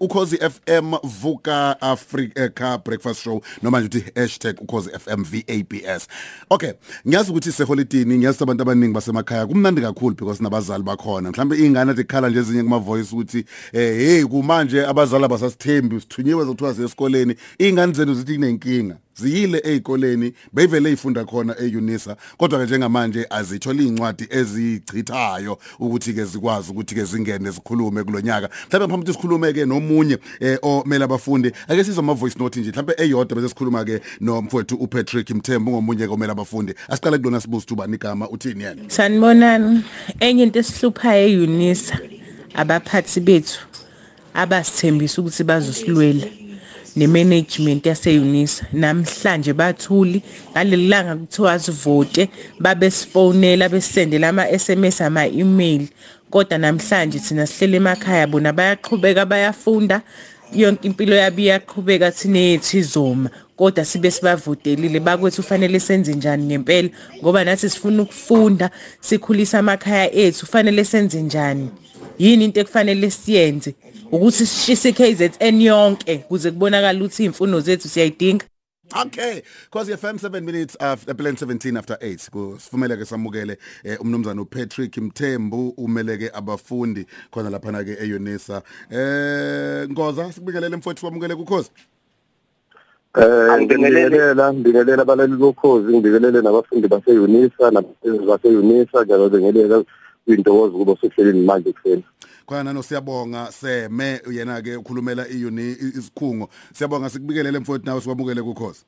ukhozi FM vuka Africa breakfast show noma nje uthi ukhozi FM VABS okay ngiyazi ukuthi seholidini ngiyazi abantu abaningi basemakhaya kumnandi kakhulu because nabazali bakhona. Mhlambe ingane athi khala nje ezinye kuma voice ukuthi eh hey kumanje abazali abasasithembi sithunyiwe zokuthiwa esikoleni ingane zenu zithi kunenkinga ziyile ezikoleni beyivele ifunda khona eUnisa kodwa ke njengamanje azithola incwadi ezichithayo ukuthi ke zikwazi ukuthi ke zingene zikhulume kulonyaka mhlawumbe mphambili sikhulume ke nomunye eh omela abafundi ake sizwe ama voice note nje mhlawumbe eyodwa bese sikhuluma ke nomfowethu uPatrick Mthembu ngomunye komela abafundi. Asiqale kulona sibuza ubani igama uthini yena? Sanibonani. Enye into esihlupha eUnisa abaphathi bethu abasithembisa ukuthi bazosilwela. Nemanagement yaseUnisa. Namhlanje bathuli ngalelilanga kuthiwa sivote babe sifonela besendela ama SMS ama email kodwa namhlanje thina sihlele emakhaya bona bayaqhubeka bayafunda. Yonke impilo yabo iyaqhubeka thina yethu izoma. Kodwa sibe sibavotelile bakwethu ufanele senze njani ngempela? Ngoba nathi sifuna ukufunda sikhulisa amakhaya ethu ufanele senze njani? Yini into ekufanele siyenze? Ukuthi sishise KZN yonke kuze kubonakala ukuthi imfuno zethu siyayidinga Okay, cause FM 7 minutes after plan 17 after 8 kusifumele ke samukele eh, umnumzana uPatrick Mthembu umeleke abafundi khona lapha na ke eUnisa. Eh Ngoza sikubingelele mfowethu wamukele kukhozi. Eh ngibingelela ngibingelela abalali bokhozi ngibingelele nabafundi baseUnisa nabafundi baseUnisa njalo ngibingelela kwintokozo kuba sohleleni manje kuseni. Khona no siyabonga seme yena ke ukhulumela iuni isikhungo siyabonga sikubikelele mfowethu nawe sikwamukele kukhozi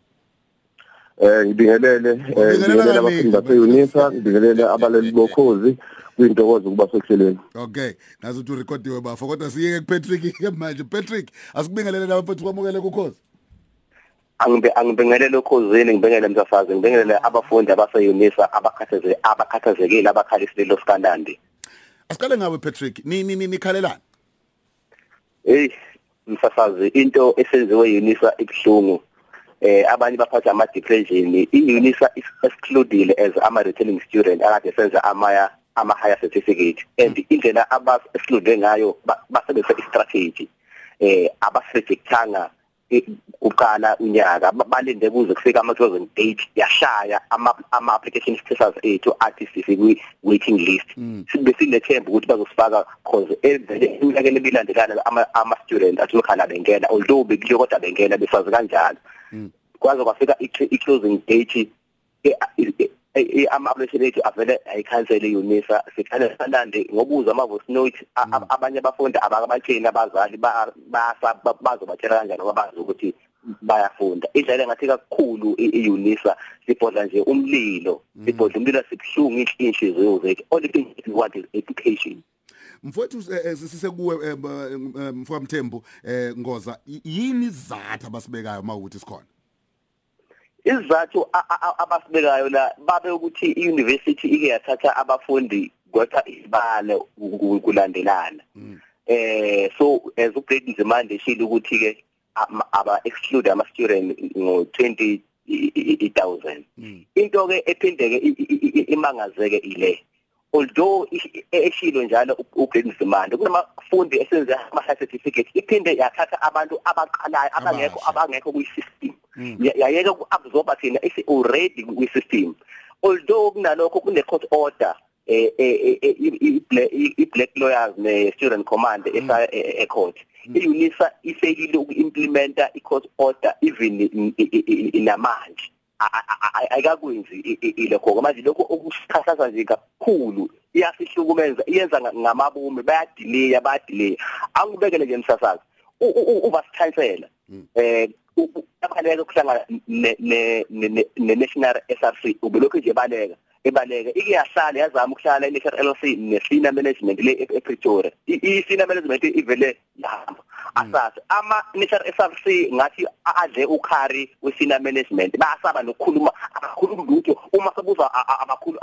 eh ngibingelele ngibingelele abafundi baseUnisa ngibingelele abaleli bokhozi kwintokozo kuba sohleleni okay nazo uthi recordiwe bafo kodwa siyeke kuPatrick ke manje. Patrick asikubingelele nawe mfowethu kwamukele kukhozi angibe angibingelele ukhozini ngibingelele msafazi ngibingelele abafundi abaseyunisa abakhathazekile abakhathazekile abakhalisile lo skandandi Asiqale ngawe Patrick. Nini nikhalelana Hey msafazi into esenziwe Unisa ibhlungu eh abanye baphatha ama depression iUnisa is excluded as ama returning student akade senza amaya ama higher certificate. And indlela aba exclude ngayo basebenzisa istrategy. Eh abasrejectanga uqala unyaka balinde kuze kufika ama 2008 yashaya ama ama application status ethu athi sifike waiting list sibe sinethemba ukuthi bazosifaka cause eminyakeni ebilandelana ama ama student athi lokhala bengena although bekuyo kodwa bengena besazi kanjalo kwaze kwafika i closing date ama application ethu avele ayikhansele eUnisa sikhane sanande ngobuza ama voice note abanye abafundi abakabatsheni abazali bazobatshela kanjani ngoba bazi ukuthi bayafunda. Indlela engathi kakhulu eUnisa sibhodla nje umlilo. Sibhodla umlilo sibhlungu inhliziyo zethu. Only thing we want is education. Mfowethu sisekuwe mfowethu Mthembu ngoza yini izathu abasibekayo mawukuthi sikhona? Izathu abasibekayo la babe ukuthi iuniversity ike yathatha abafundi kodwa isibale kulandelana. Eh so as ugrade Nzimande eshilo ukuthi ke aba exclude ama student ngo 20 1000 into ke ephindeke imangazeke ile. Although eshilo njalo ugrade Nzimande kunamafundi esenze ama certificate iphinde yathatha abantu abaqalayo abangekho abangekho kuyi system yayeka ukuabsorba thina is already kwi system although kunalokho kune court order eh i black lawyers ne student command esa e court iUnisa isekile ukuimplementa i court order even inamanje ayikakwenzi ilekho ngoba manje lokho okusikhathaza nje kakhulu iyasihlukumeza iyenza ngamabomi bayadelay bayadelay angibekele nje emsasazi uba sithansela eh abaleka kuhlangana ne national SRC ubelokhu nje baleka ebaleka ike yahlala yazama ukuhlala i-National LLC ne-senior management le ePretoria. I-senior management ivele yahamba. Asasa ama National SRC ngathi adle ukhari we-senior management bayasaba nokukhuluma abakhuluma lutho. Uma sebuza abakhulu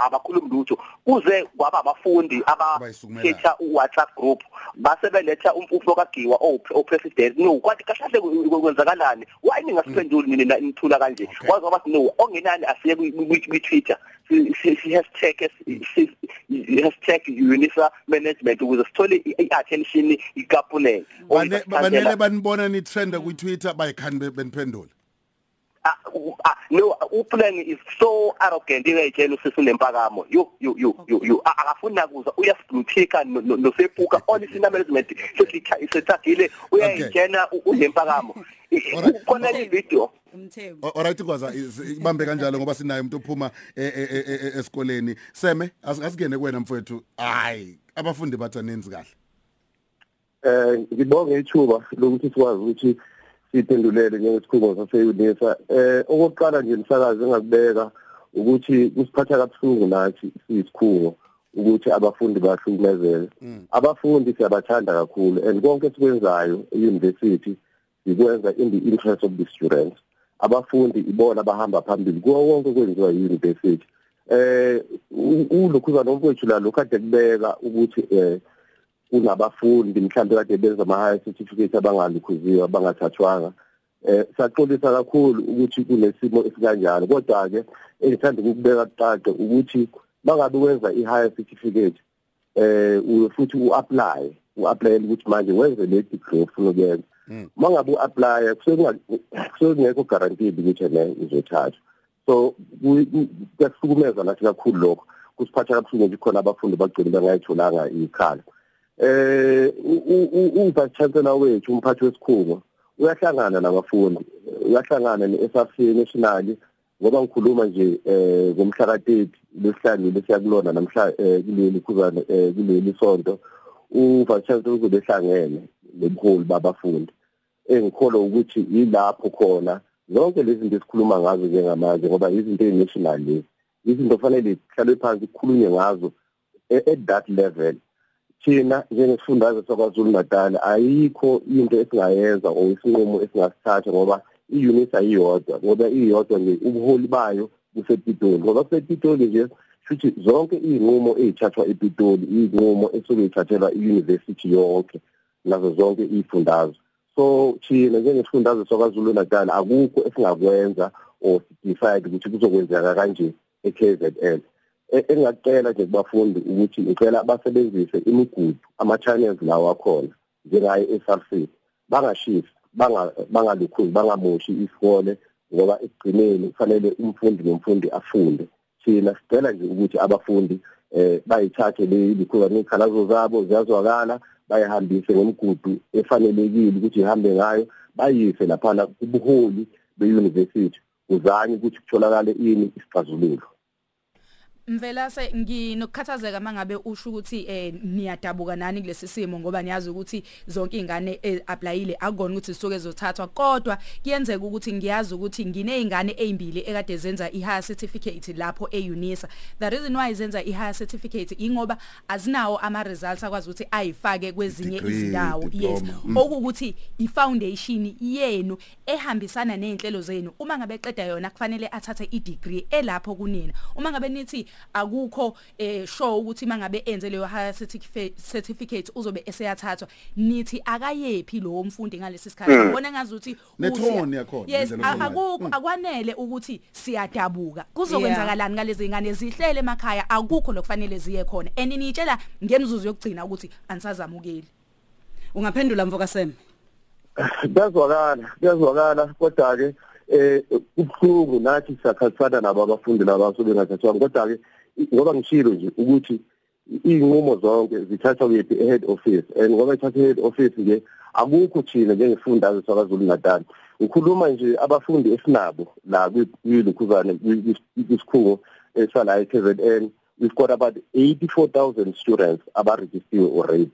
abakhuluma lutho kuze kwaba abafundi abakhetha uWhatsApp group base beletha umfufo kaGiwa opresident no kwathi kahlahle kwenzakalani? Why ningasiphenduli nina nithula kanje? Kwazi bathi no ongenani asiye kwi-Twitter si si- si hashtag si- si- hashtag unisa management ukuze sithole i- i-attention ikapuleke Bane banele banibona ni trend ku Twitter bayikhani be- beniphendula Ah, u- ah, no uplan is so arrogant ingayitshela usesunempakamo yo yo yo yo yo A- akafuni nakuza uyasiblithika nosepuka all sina management sesithagile uyayitshena u- unempakamo I- Alright. khona le video. Umthembu. Alright kwaza ibambe kanjalo ngoba sinaye umuntu ophuma e- e- e- esikoleni. Seme as- asikene kuwena mfowethu hayi abafundi bathi aninzi kahle. Eh ngibonge ithuba lokuthi sikwazi ukuthi siphendulele njengesikhungo saseyunisa eh okokuqala nje umsakazi engakubeka ukuthi kusiphatha kabuhlungu nathi siyisikhungo ukuthi abafundi bahlukumezeke. Abafundi siyabathanda kakhulu and konke esikwenzayo e-university sikwenza in the interest of the students. Abafundi ibona abahamba phambili. Kuwo wonke kwenziwa yi-university eh u- ulokhuzana omfowethu la lokhu kade kubeka ukuthi eh kunabafundi mhlawumbe kade benza ama-higher certificate abangalikhuziwe abangathathwanga. Eh saxolisa kakhulu ukuthi kunesimo esikanjalo. Kodwa-ke engithanda ukubeka kuqaqe ukuthi mangabe wenza i-higher certificate eh uye futhi u-apply u-applyele ukuthi manje wenze le degree ofuna ukuyenza. Mangabe u-apply kusengekho guaranteed ukuthi ene uzothathwa so ku- ku- kuyasihlukumeza nathi kakhulu lokho. Kusiphatha kabuhlungu ukuthi khona abafundi bagcine bangayitholanga ikhala. Eh uvice chancellor wethu umphathi wesikhungo uyahlangana nabafundi. Uyahlangana ne-SRC national ngoba ngikhuluma nje eh ngomhla ka-30 lesihlanu lesiyakulona namhla eh, kuleli khuzana eh, kuleli sonto uvice chancellor uzobe ehlangene. Nebuholi babafundi engikholwa ukuthi yilapho khona. Zonke lezi zinto esikhuluma ngazo njengamanje ngoba izinto eyi-national lezi izinto fanele zihlalwe phansi kukhulunywe ngazo e- at that level. Thina njengesifundazwe sakwazulu natal ayikho into esingayenza or isinqumo esingasithatha ngoba i-unit ayiyodwa ngoba iyodwa nje ubuholi bayo busepitoli. Ngoba kusepitoli nje futhi zonke iy'nqumo ey'thathwa epitoli iy'nqumo esuke y'thathelwa i-university yonke. Nazo zonke iy'fundazwe. So thina njengesifundazwe sakwazulu natal akukho esingakwenza or decide ukuthi kuzokwenzeka kanje e-KZN E- engingacela nje kubafundi ukuthi ngicela basebenzise imigudu ama-channels lawo akhona njengaye e-SRC bangashisi banga bangalukhuzi bangamoshi isikole ngoba ekugcineni kufanele umfundi nomfundi afunde. Thina sicela nje ukuthi abafundi eh bayithathe le likhuza nezikhalazo zabo ziyazwakala bayihambise ngomgudu efanelekile ukuthi ihambe ngayo bayise laphana kubuholi be-university. Kuzanye ukuthi kutholakale ini isixazululo. Mvela se nginokukhathazeka mangabe usho ukuthi eh niyadabuka nani kulesi simo ngoba niyazi ukuthi zonke izingane applyile akukona ukuthi zisuke zothathwa. Kodwa kuyenzeka ukuthi ngiyazi ukuthi nginezingane ezimbili ekade zenza i-higher certificate lapho eUnisa. The reason why zenza i-higher certificate ingoba azinawo ama results akwazi ukuthi ayifake kwezinye Degree, izindawo. Yes. diploma, mm. okukuthi i-foundation yenu ehambisana nezinhlelo zenu. Uma ngabe qeda yona kufanele athathe i-degree elapho kunina. Uma ngabe nithi akukho eh sure ukuthi mangabe enze leyo higher certificate uzobe eseyathathwa. Nithi akayephi lo mfundi ngalesi sikhathi. Ngibona ngazuthi Netone yakhona, yes akukho akwanele ukuthi siyadabuka. Kuzokwenzakalani ngalezi ngane zihlele emakhaya akukho lokufanele ziye khona. And niyitshela ngemzuzu yokugcina ukuthi anisazamukeli. Ungaphendula mfoka Sem kuyazwakala kuyazwakala. Kodwa-ke eh kubuhlungu nathi siyakhathana nabo abafundi laba asuke bengathathwanga kodwa-ke i- ngoba ngishilo nje ukuthi iy'nqumo zonke zithathwa kephi e-head office. And ngoba ithathwa e-head office nje akukho thina njengesifundazwe sakwazulu natal ngikhuluma nje abafundi esinabo la kwilukhuzane kwisikhungo esala e-KZN we've got about 84000 students abarejistiwe already.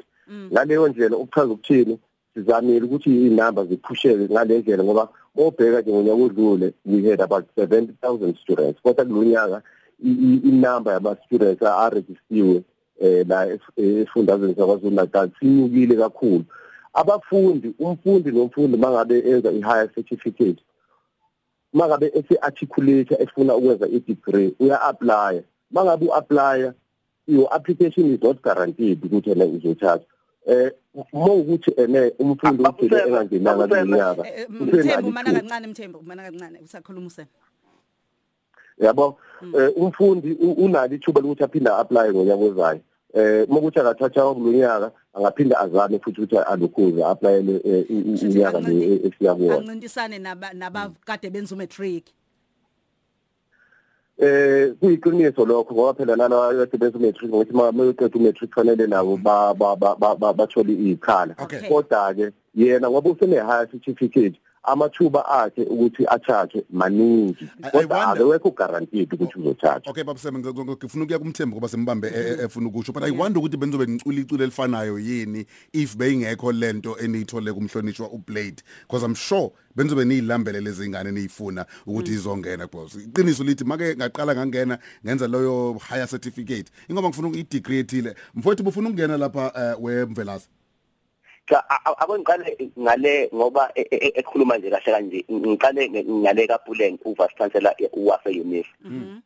Ngaleyo ndlela ukuchaza ukuthini sizamile ukuthi iy'namba ziphusheke ngale ndlela ngoba mawubheka nje ngonyaka odlule we had about 70000 students kodwa kulo nyaka i- i- inamba yama-students arejistiwe um la ef- esifundazweni sakwazulu natal sinyukile kakhulu. Abafundi umfundi nomfundi mangabe enza i-higher certificate mangabe ese-articulate efuna ukwenza i-degree uya-aplya mangabe u-aplya your application is not guaranteed ukuthi ena uzothatha. Eh uma ukuthi ene umfundi Ah, ugcine Babusema, engangenanga Babusema. kulonyaka Eh, Mthembu mana kancane Mthembu mana kancane usakhuluma usem yabo eh, umfundi u- unalo ithuba lokuthi aphinde apply ngonyaka ozayo. Eh mokuthi akathatha kulonyaka angaphinda azame futhi ukuthi alukhuze applyele eh, u- u- Shuthi unyaka ancinti- le esiya kuwona. ancintisane naba nabakade benza umatric eh kuyiqiniso lokho ngoba phela nalabo abasebenza umatric ngokuthi uma uqeda umatric fanele nabo ba ba- ba- ba- ba- bathole ikhala kodwa ke yena ngoba usene high certificate amathuba akhe ukuthi athathwe maningi. I- I kodwa wonder- akekho guaranteed ukuthi uzothathwa Okay babuseme ngifuna ukuya kumthembu ngoba simbambe e- e- efuna ukusho but i wonder ukuthi benizobe ngicula icule elifanayo yini if beyingekho lento eniyithole kumhlonishwa uBlade because i'm sure benizobe niyilambele lezi ngane niyifuna ukuthi izongena boss iqiniso lithi make ngaqala ngangena ngenza loyo higher certificate ingoba ngifuna i degree ethile mfowethu bufuna ukungena lapha eh, wemvelasa cha a- a- abo ngiqale ngale ngoba e- e- ekhuluma nje kahle kanje ngiqale nge- ngale kaPulen uvice chancellor wase UNIF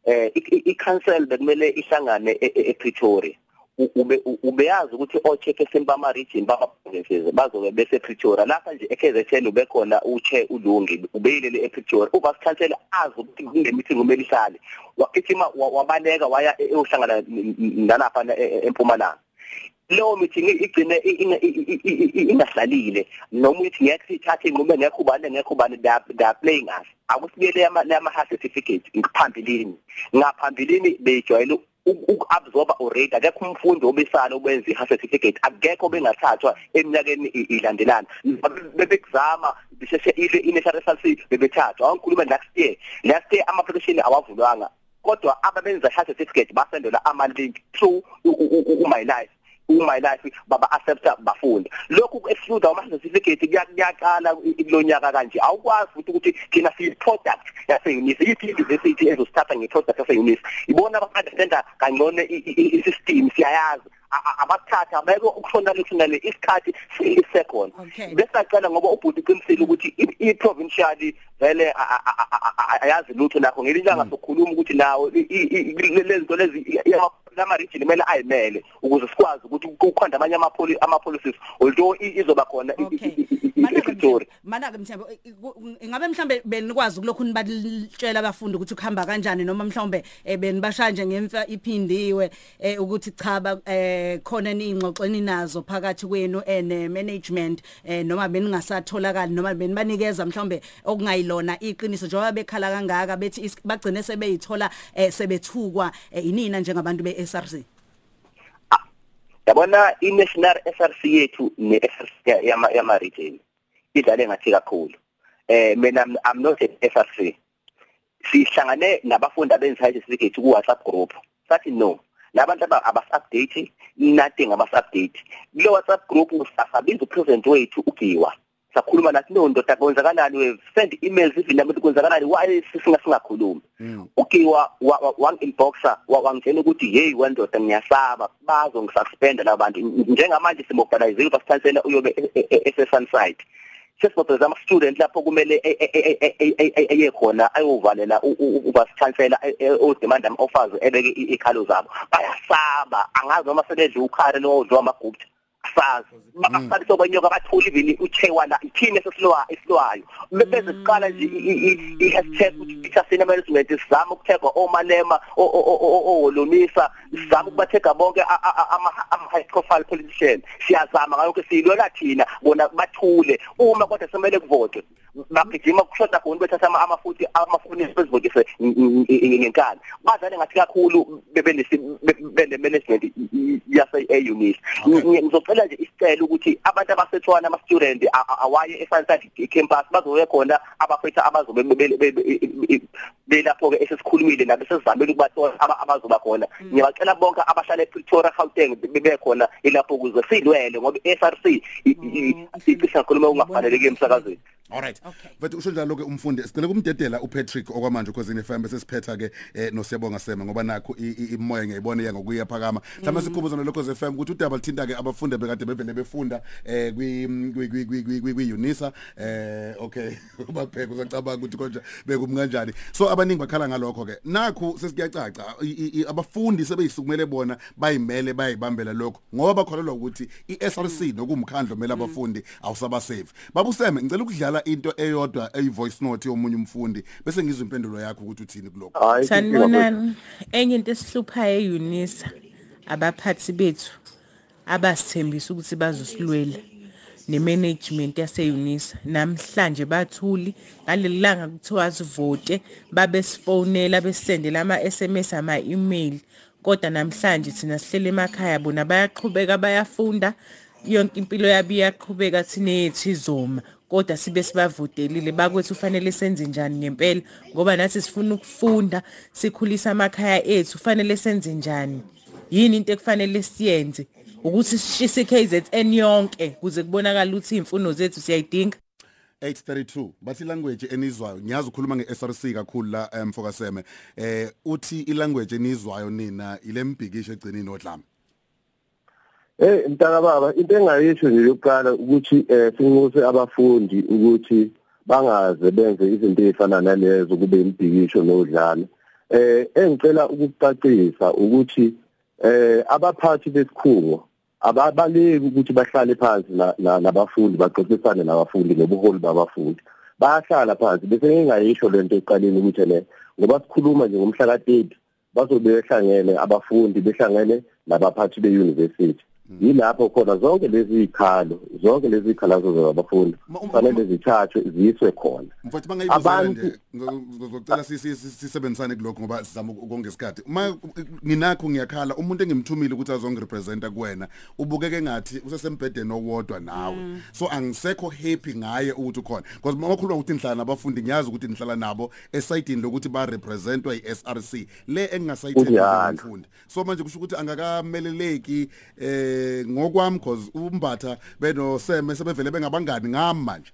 eh i- i- i-council bekumele ihlangane e- e- ePretoria. U- ube u- ubeyazi ukuthi ochairperson bama region bama provinces bazobe bese Pretoria lapha nje eKZN ube khona uche ulungi ubeyilele ePretoria. Uvice chancellor azi ukuthi kule meeting kumele ihlale. Wagijima wa- wabaleka waya e- eyohlangana n- n- nalapha e- e- empumalanga. Leyo meeting igcine i- i- i- i- i- ingahlalile noma uthi ngeke sithathe inqubo ngekho ubani ngekho ubani they are- they are playing us akusibiyele yama lama high certificate ngaphambilini ngaphambilini bejwayele ukuabsorba already akekho umfundi obesala okwenza i certificate akekho bengathathwa eminyakeni i- ilandelana bebekuzama bisheshe ile initial SLC bebethathwa awungikhuluma next year last year ama application awavulwanga kodwa ababenza i certificate basendela ama link through u- u- u- u- my life uma life baba accepta bafunda lokhu exclude ama certificate kuyaqala kulonyaka kanje awukwazi futhi ukuthi thina siyi product yase unisi yithi university ezosithatha nge product yase unisi ibona abaqanda kangcono i system siyayazi A- a- abathatha abeke ukushona lekushonale isikhathi siyisekhona Okay. bese aqala ngoba ubhuti qinisile ukuthi i- i provincially vele a- a- a- a- a- ayazi lutho nakho ngelinyanga sokhuluma ukuthi nawo i- i- i- lezinto lezi lama region kumele ayimele ukuze sikwazi ukuthi kukhonda amanye ama poli ama policies although i- izoba khona i- i- okay i- i- i- manake ePretoria. Mthembu- manake mthembu i- ku- ingabe mhlambe benikwazi kulokhu nibatshela abafundi ukuthi ukuhamba kanjani noma mhlawumbe eh, benibasha nje ngemfa iphindiwe eh, ukuthi cha ba- eh khona ningxoxweni nazo phakathi kwenu ene management eh noma beningasatholakali noma benibanikeza mhlawumbe okungayilona iqiniso njengoba bekhala kangaka bethi is- bagcine sebeyithola eh, sebethukwa eh, inina njengabantu be-SRC yabona i-national SRC yethu ne-SRC yama yama region idlale ngathi kakhulu. Eh mina I'm- not an SRC sihlangane nabafundi abenza certificate ku WhatsApp group. Sathi no labantu aba abas-update nothing abas-update kule WhatsApp group sasabiza upresident wethu ugiwa. Sakhuluma nathi no ndoda kwenzakalani we send emails even ukuthi kwenzakalani why singa singakhulumi ugiwa wa- wa- wangi-inboxa wa- wangitshela ukuthi hey wendoda ngiyasaba bazongisuspenda labantu njengamanje simobilizile ubasithansela uyobe e- e- e- ese-sunside sesimobilize ama-student lapho kumele e- e- e- e- e- e- e- eye khona ayovalela ubasithansela odemand ama-offers ebeke i- ikhalo zabo bayasaba angazi noma sebedle ukhari lodlo amagupta asazi basabi sobanyoka batholi even uchewa la ithini esesilwa esilwayo. Bese siqala nje i-hashtag ukuthi teacher senior management sizama ukuthega omalema owolomisa sizama ukubathega bonke ama-high profile politician siyazama ngayo ke siyilwela thina bona bathule. Uma kodwa semele kuvotwe bagijima kushoda khona bethatha ama- amafuthi amafuni bezivokise ngenkani. Badlale ngathi kakhulu bene management yase e-unit ngizocela nje isicelo ukuthi abantu abasethwana ama student a- a- awaye e-Sunside campus bazobe khona abafetha abazobe be- be- be- belapho ke esesikhulumile nabe sesizamile ukubathola aba- abazoba khona. Ngiyabacela bonke abahlala ePretoria Gauteng bebe khona ilapho ukuze silwele ngoba i-SRC icisha khuluma okungafaneleki emsakazweni. Alright. Mfethu usho njalo ke umfundi sicela kumdedela uPatrick okwamanje because FM bese siphetha ke eh, nosiyabonga sema ngoba nakho imoya ngiyibona iya ngokuya phakama. Hlama sikhubuza nalokho ze FM ukuthi udaba lithinta ke abafundi bekade bevele befunda eh kwi Unisa eh okay bapheka uzacabanga ukuthi konje bekum kanjani. So abaningi bakhala ngalokho ke. Nakho sesiyacaca abafundi sebeyisukumele bona bayimele bayibambela lokho ngoba bakholelwa ukuthi iSRC nokumkhandlo mele abafundi awusaba safe. Babuseme ngicela ukudlala into eyodwa eyi voice note yomunye umfundi bese ngizwe impendulo yakho ukuthi uthini kuloko hayi sanibonani enye into esihluphayo eUnisa abaphathi bethu abasithembisa ukuthi bazosilwela nemanagement yaseUnisa. Namhlanje bathuli ngalelanga kuthiwa sivote babe sifonela besendela ama SMS ama email kodwa namhlanje thina sihlele emakhaya bona bayaqhubeka bayafunda yonke impilo yabo iyaqhubeka thina yethu izoma. Kodwa sibe sibavotelile bakwethu kufanele senze njani ngempela? Ngoba nathi sifuna ukufunda sikhulisa amakhaya ethu kufanele senze njani? Yini into ekufanele siyenze? Ukuthi sishise iKZN yonke kuze kubonakala ukuthi imfuno zethu siyayidinga? 832 bathi language enizwayo ngiyazi ukhuluma ngeSRC kakhulu la emfokaseme eh uthi ilanguage enizwayo nina ile mbhikisho egcinini odlama Eh mntaka baba into engayisho nje yokuqala ukuthi eh sinxuse abafundi ukuthi bangaze benze izinto ezifana nalezo kube imbhikisho nodlame. Eh engicela ukucacisa ukuthi eh abaphathi besikhungo ababaleki ukuthi bahlale phansi nabafundi baxoxisane nabafundi ngobuholi babafundi bayahlala phansi bese ngingayisho lento eqaleni ukuthi ne ngoba sikhuluma nje ngomhla ka30 bazobe behlangene abafundi behlangene nabaphathi beuniversity yilapho khona zonke lezi ikhalo zonke lezi ikhalazo zabafundi kufanele zithathwe ziyiswe khona. Mfowethu bangayibuza nje ngizocela sisebenzisane kuloko ngoba sizama ukonga isikhathi. Uma nginakho ngiyakhala umuntu engimthumile ukuthi azongirepresenta kuwena ubukeke ngathi usesembhedeni owodwa nawe. So angisekho happy ngaye ukuthi ukhona. Because uma ukhuluma ukuthi nihlala nabafundi ngiyazi ukuthi nihlala nabo esayidini lokuthi ba representwa yiSRC le engingasayithembi umfundi so manje kusho ukuthi angakameleleki eh ngokwami cause umbatha benoseme sebevele bengabangani ngami manje.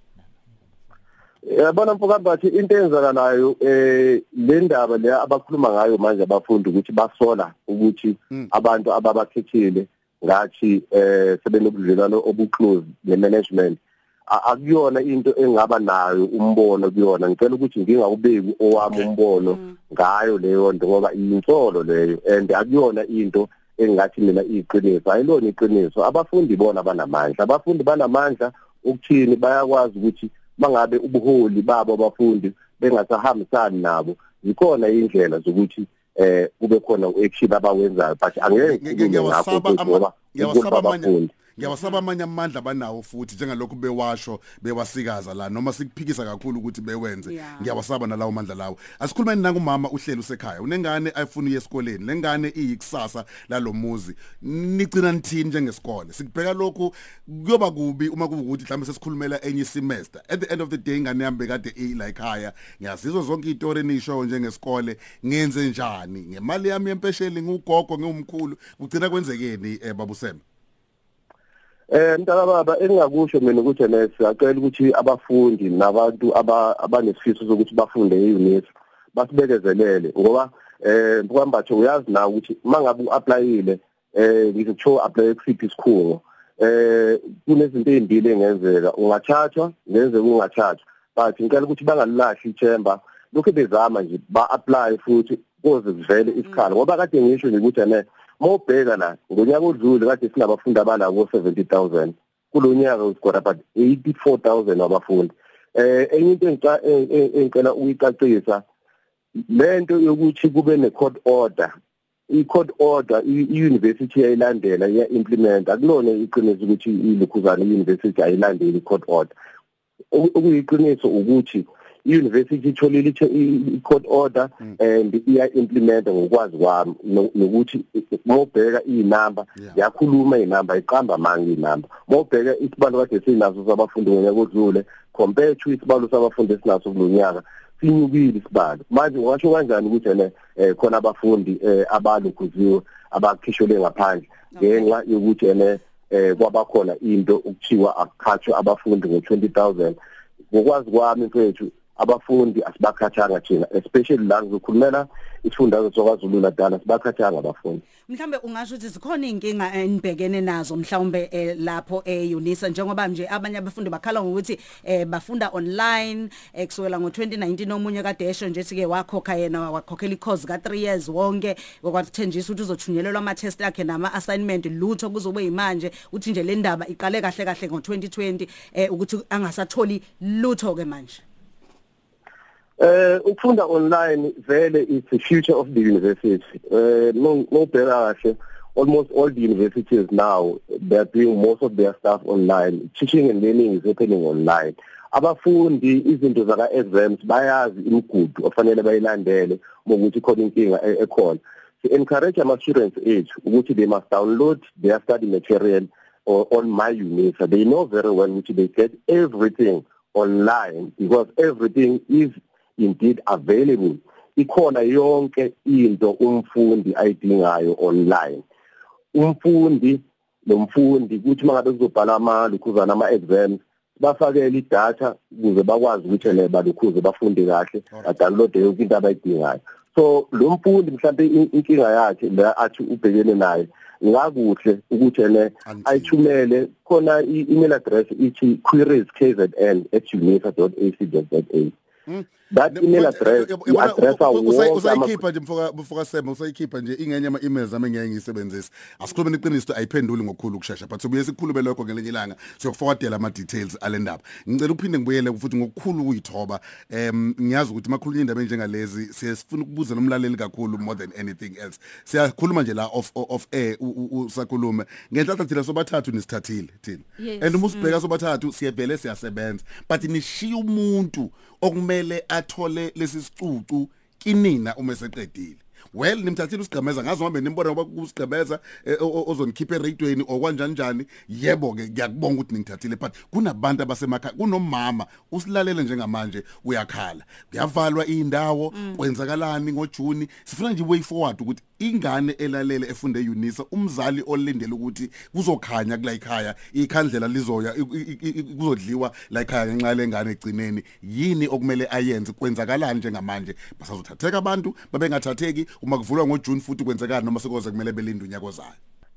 Yabona mfokambathi into eyenzakalayo eh le ndaba le abakhuluma ngayo manje abafundi ukuthi basola ukuthi abantu ababakhethile ngathi eh sebenobudlelwano obuclose nemanagement akuyona into engaba nayo umbono kuyona. Ngicela ukuthi ngingakubeki owami umbono ngayo leyo nto ngoba iyinsolo leyo and akuyona into engathi mina iqiniso ayilona iqiniso. Abafundi bona banamandla abafundi banamandla ukuthini? Bayakwazi ukuthi mangabe ubuholi babo abafundi bengasahambisani nabo. Zikhona indlela zokuthi eh kube khona uaction abawenzayo but angeke ngiyawasaba ngiyawasaba amanye ngiyawasaba amanye amandla abanawo futhi njengalokhu bewasho bewasikaza la noma sikuphikisa kakhulu ukuthi bewenze. Ngiyawasaba nalawo mandla lawo. Asikhulumeni nangumama uhlelo usekhaya unengane ayifuna uye esikoleni lengane iyikusasa lalomuzi nicina nithini njengesikole? Sikubheka lokhu kuyoba kubi uma kuwukuthi mhlawumbe sesikhulumela enye semester. At the end of the day ingane yami bekade ila ekhaya ngiyazizwa zonke izitori nisho njengesikole ngenze njani? Ngemali yami yempesheli ngugogo ngumkhulu kugcina kwenzekeni babuseme Eh mntaka baba engingakusho mina ukuthi ne siyacela ukuthi abafundi nabantu abanesifiso sokuthi bafunde eUNIS basibekezelele ngoba eh mkwambatho uyazi na ukuthi mangabe uapplyile eh ngizokusho apply kusiphi isikhungo eh kunezinto ezimbili engenzeka ungathathwa ngenzeka ungathathwa but ngicela ukuthi bangalilahli ichember lokho bezama nje ba-apply futhi kuze kuvele isikhala ngoba kade ngisho nje ukuthi ne mawubheka la ngonyaka odlule kade sinabafundi abanako 70000 kulonyaka usikora but 84000 wabafundi. Eh enye into engicela ukuyicacisa lento yokuthi kube ne court order. I-court order i-university yayilandela iya implement akulona iqiniso ukuthi ilukhuzana i-university ayilandeli i-court order. Okuyiqiniso ukuthi i-university itholile i-court order and iya implement ngokwazi kwami nokuthi mawubheka inamba yakhuluma inamba iqamba manga inamba mawubheka isibalo kade sinaso sabafundi ngonyaka odlule compared to isibalo sabafundi esinaso kulonyaka sinyukile isibalo. Manje ungasho kanjani ukuthi ene khona abafundi abalukhuziwe abakhishwe ngaphandle ngenxa yokuthi ene eh kwabakhona into ukuthiwa akukhathwe abafundi ngo20000 ngokwazi kwami mfethu abafundi asibakhathanga thina especially la ngizokhulumela isifundazwe soKwaZulu Natal sibakhathanga abafundi. Mhlambe ungasho ukuthi zikhona inkinga enibhekene nazo mhlawumbe eh, lapho eUnisa njengoba nje abanye abafundi bakhala ngokuthi eh, bafunda online eh, kusukela ngo2019 omunye kade esho nje sike wakhokha yena wakhokhela icourse ka3 years wonke wakwathenjisa ukuthi uzothunyelelwa ama test akhe nama assignment lutho kuzobe imanje uthi nje le ndaba iqale kahle kahle ngo2020 eh, ukuthi angasatholi lutho ke manje. Eh ukufunda online vele is the future of the university. Eh no no bheka kahle almost all the universities now they are doing most of their stuff online. Teaching and learning is happening online. Abafundi izinto zaka exams bayazi imigudu ofanele bayilandele mokuthi khona inkinga e- ekhona. To encourage ama students ethu ukuthi they must download their study material or on my unisa. They know very well which they get everything online because everything is indeed available. Ikhona yonke into umfundi ayidingayo online. Umfundi nomfundi kuthi mangabe kuzobhala amalukhuzana ama exams bafakele idatha ukuze bakwazi ukuthi le balukhuze bafunde kahle badownload yonke into abayidingayo. So lo mfundi mhlawumbe in- inkinga yakhe la athi ubhekene naye ngakuhle ukuthi Anti- ayithumele. Khona i-email address ithi queries.kzn@unisa.ac.za that email address i-addressa wonke ama- usayikhipha nje mfoka mfoka sema usayikhipha nje ingenye ama emails ami ngeke ngiyisebenzise. Asikhulume iqiniso ayiphenduli ngokukhulu ukushesha but sobuye sikhulume lokho ngelinye ilanga siyokuforwardela ama details alendaba ngicela uphinde ngibuyele futhi ngokukhulu ukuyithoba. Em ngiyazi ukuthi makhulunywa indaba enjengalezi siyafuna ukubuza nomlaleli kakhulu more than anything else. Siyakhuluma nje la off off air u- u- usakhulume. Ngenhlanhla thina sobathathu nisithathile thina. Yes. and uma usibheka sobathathu siyevele siyasebenza. But nishiya umuntu okumele athole lesi sicucu kinina uma seqedile well nimthathile usigqemeza ngazi ngoba nimbona ngoba kusigqemeza eh, o- o- ozonikhipha eradioini okwanjani njani yebo ke ngiyakubonga ukuthi ningithathile but kunabantu abasemakhaya kunomama usilalele njengamanje uyakhala. Kuyavalwa indawo kwenzakalani ngoJuni. Sifuna nje way forward ukuthi ingane elalele efunde eUnisa umzali olindele ukuthi kuzokhanya kula ekhaya ikhandlela lizoya i- i- i- i- kuzodliwa la ekhaya ngenxa lengane egcineni yini okumele ayenze? Kwenzakalani njengamanje? Basazothatheka abantu babengathatheki uma kuvulwa ngoJune futhi kwenzekani noma sekoze kumele belinde unyaka ozayo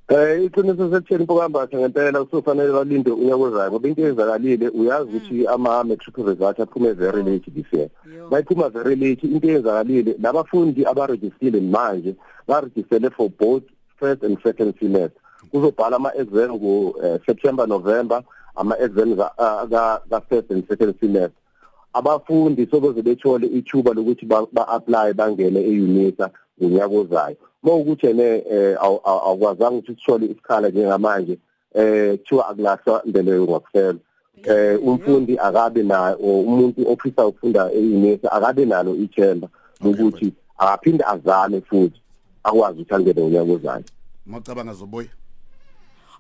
Eh iqiniso sekutheni pokambasa ngempela usufanele balinde unyaka ozayo ngoba into eyenzakalile uyazi ukuthi ama matric results aphume very late this year. Yo. Bayiphuma very late into eyenzakalile labafundi abaregistrile manje baregistrele for both first and second semester. Kuzobhala ama exam ngo eh, September November ama exams ka ka- ka first and second semester. abafundi sokuze bethole ithuba lokuthi ba- ba-apply bangene eUnisa ngonyaka ozayo mawukuthi ene eh, aw- aw- awukwazanga ukuthi sithole isikhala njengamanje eh kuthiwa akulahlwa ndeleyo ngakuphela eh umfundi akabe na or umuntu ofisa ukufunda eUnisa akabe nalo ithemba lokuthi akaphinde azame futhi akwazi ukuthi angene ngonyaka ozayo macabanga zoboya?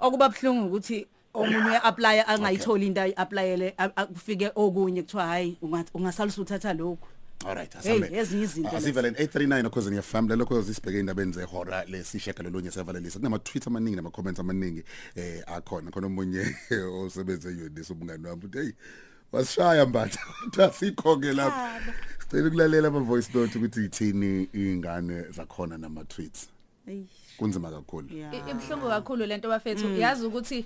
Okuba buhlungu ukuthi omunye apply angayitholi into ayiapplyele kufike okunye kuthiwa hayi unga- ungasalisa uthatha lokho Alright, Hey, asambe. ezinye izinto lezo. Asivele 839 cause ngiya family lokho zisibheke indabeni zehora lesisheka lolunye sevalelisa. Kunama tweets amaningi nama comments amaningi eh akhona khona omunye osebenze yodisa umngani wami uthi hey wasishaya mbatha asikho ke lapha. Sicela ukulalela ama voice note ukuthi ithini ingane zakhona nama tweets. Eyi, Kunzima kakhulu. yeah. Ibhlungu kakhulu lento bafethu yazi ukuthi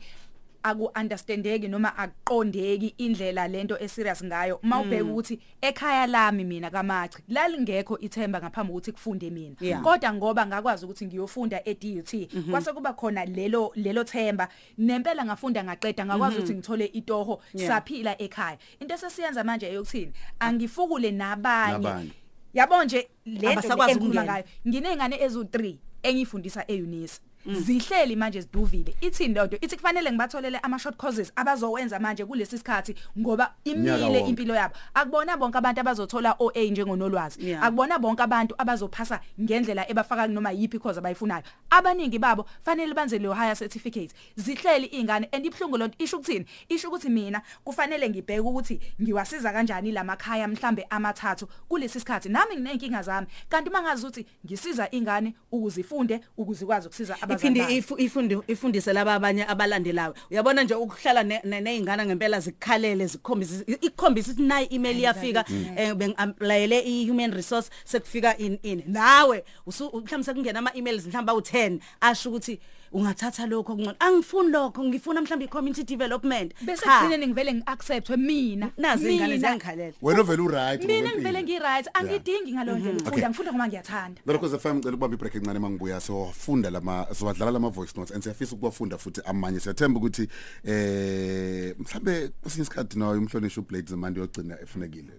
aku understandeki noma akuqondeki indlela lento eserious ngayo. Mawubheka ukuthi ekhaya lami mina kamachi lalingekho ithemba ngaphambi ukuthi kufunde mina. Yeah. kodwa ngoba ngakwazi ukuthi ngiyofunda eDUT kwase kuba khona lelo lelo themba nempela ngafunda ngaqeda ngakwazi ukuthi ngithole itoho Yeah. saphila ekhaya. Into esesiyenza manje eyokuthini? Angifukule nabanye. Nabanye. yabo nje lento Abasakwazi engikhuluma ukungena. ngayo nginezingane ezu3 engifundisa eUnisa. Zihleli manje ziduvile. Ithini lento ithi kufanele ngibatholele ama short courses abazowenza manje kulesi sikhathi ngoba Unyaka imile wonke. impilo yabo. Akubona bonke abantu abazothola OA njengonolwazi. Yeah. akubona bonke abantu abazophasa ngendlela ebafaka noma yipi course abayifunayo. Abaningi babo fanele banze le higher certificate zihleli izingane and ibhlungu lonto isho ukuthini? Isho ukuthi mina kufanele ngibheke ukuthi ngiwasiza kanjani lamakhaya mhlambe amathathu kulesi sikhathi. Nami nginenkinga zami. Kanti mangazi ukuthi ngisiza ingane ukuzifunde ukuzikwazi ukusiza abazali iphindi abazali ifu- ifundi ifundise laba abanye abalandelayo. Uyabona nje ukuhlala ne- ne- nezingane ngempela zikhalele zikhombisa ikhombisa ukuthi nayi email iyafika eh bengiaplayele i-human resource sekufika in in. Nawe usu- mhlawumbe sekungena ama-emails mhlawumbe awu-10 asho ukuthi ungathatha lokho kungcono angifuni lokho ngifuna mhlawumbe i-community development bese Cha. kugcine ngivele ngiacceptwe mina nazi ingane Mina. ziyangikhalela wena uvela uright mina ngokwempilo. ngivele ngi-right angidingi ngaloyo ndlela Okay. ukufunda ngifunda ngoba ngiyathanda Lokho ze FM ngicela ukubamba ibreak encane mangibuya sowafunda lama siwadlala lama voice notes and siyafisa ukubafunda futhi amanye siyathemba ukuthi eh mhlambe kwesinye isikhathi nayo umhlonishwa uBlades manje yogcina efunekile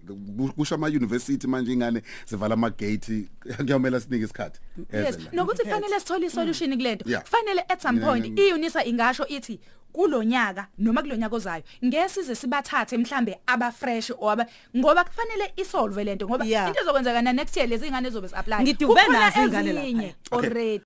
kusho ama university manje ingane zivala ama gate kuyomela sinike isikhathi yes Eze la. nokuthi fanele sithole isolution kulento Yeah. Fanele at some Mina point ngi- iUnisa ingasho ithi kulonyaka noma kulonyaka ozayo ngesize sibathathe mhlambe aba fresh or aba ngoba kufanele isolve lento ngoba Yeah. into ezokwenzeka na next year lezi ingane ezobe apply Ngiduve nazo ingane lapha. already Okay.